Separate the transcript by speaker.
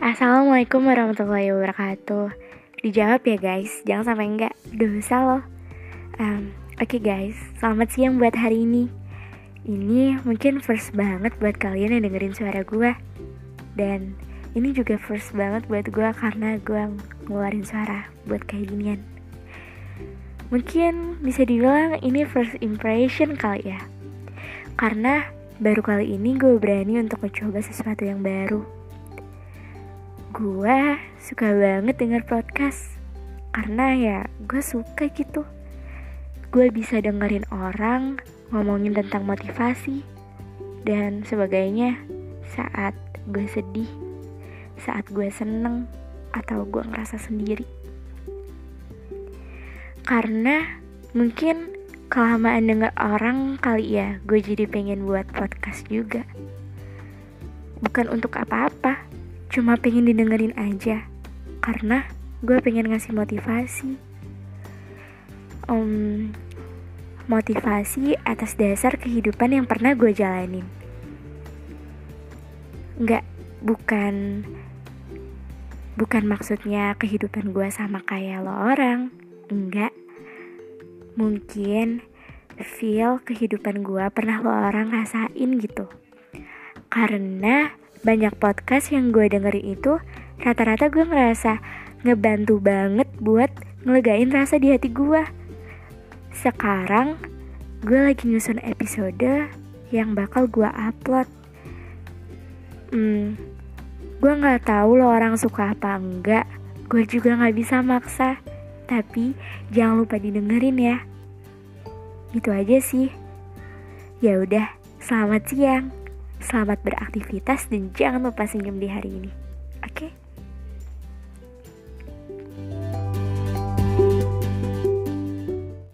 Speaker 1: Assalamualaikum warahmatullahi wabarakatuh. Dijawab ya guys, jangan sampai enggak. Dosa loh. Um, Oke okay guys, selamat siang buat hari ini. Ini mungkin first banget buat kalian yang dengerin suara gue Dan ini juga first banget buat gue karena gue ngeluarin suara buat kayak ginian Mungkin bisa dibilang ini first impression kali ya. Karena baru kali ini gue berani untuk mencoba sesuatu yang baru gue suka banget denger podcast. Karena ya gue suka gitu. Gue bisa dengerin orang ngomongin tentang motivasi dan sebagainya saat gue sedih saat gue seneng atau gue ngerasa sendiri. Karena mungkin kelamaan denger orang kali ya gue jadi pengen buat podcast juga. Bukan untuk apa-apa cuma pengen didengerin aja. Karena gue pengen ngasih motivasi. Um, motivasi atas dasar kehidupan yang pernah gue jalanin. Nggak bukan bukan maksudnya kehidupan gue sama kayak lo orang. Enggak mungkin feel kehidupan gue pernah lo orang rasain gitu. Karena banyak podcast yang gue dengerin itu rata-rata gue ngerasa ngebantu banget buat ngelegain rasa di hati gue. Sekarang gue lagi nyusun episode yang bakal gue upload. Hmm, gue nggak tahu lo orang suka apa enggak. Gue juga nggak bisa maksa. Tapi jangan lupa didengerin ya. Itu aja sih. Ya udah, selamat siang. Selamat beraktivitas dan jangan lupa senyum di hari ini. Oke? Okay?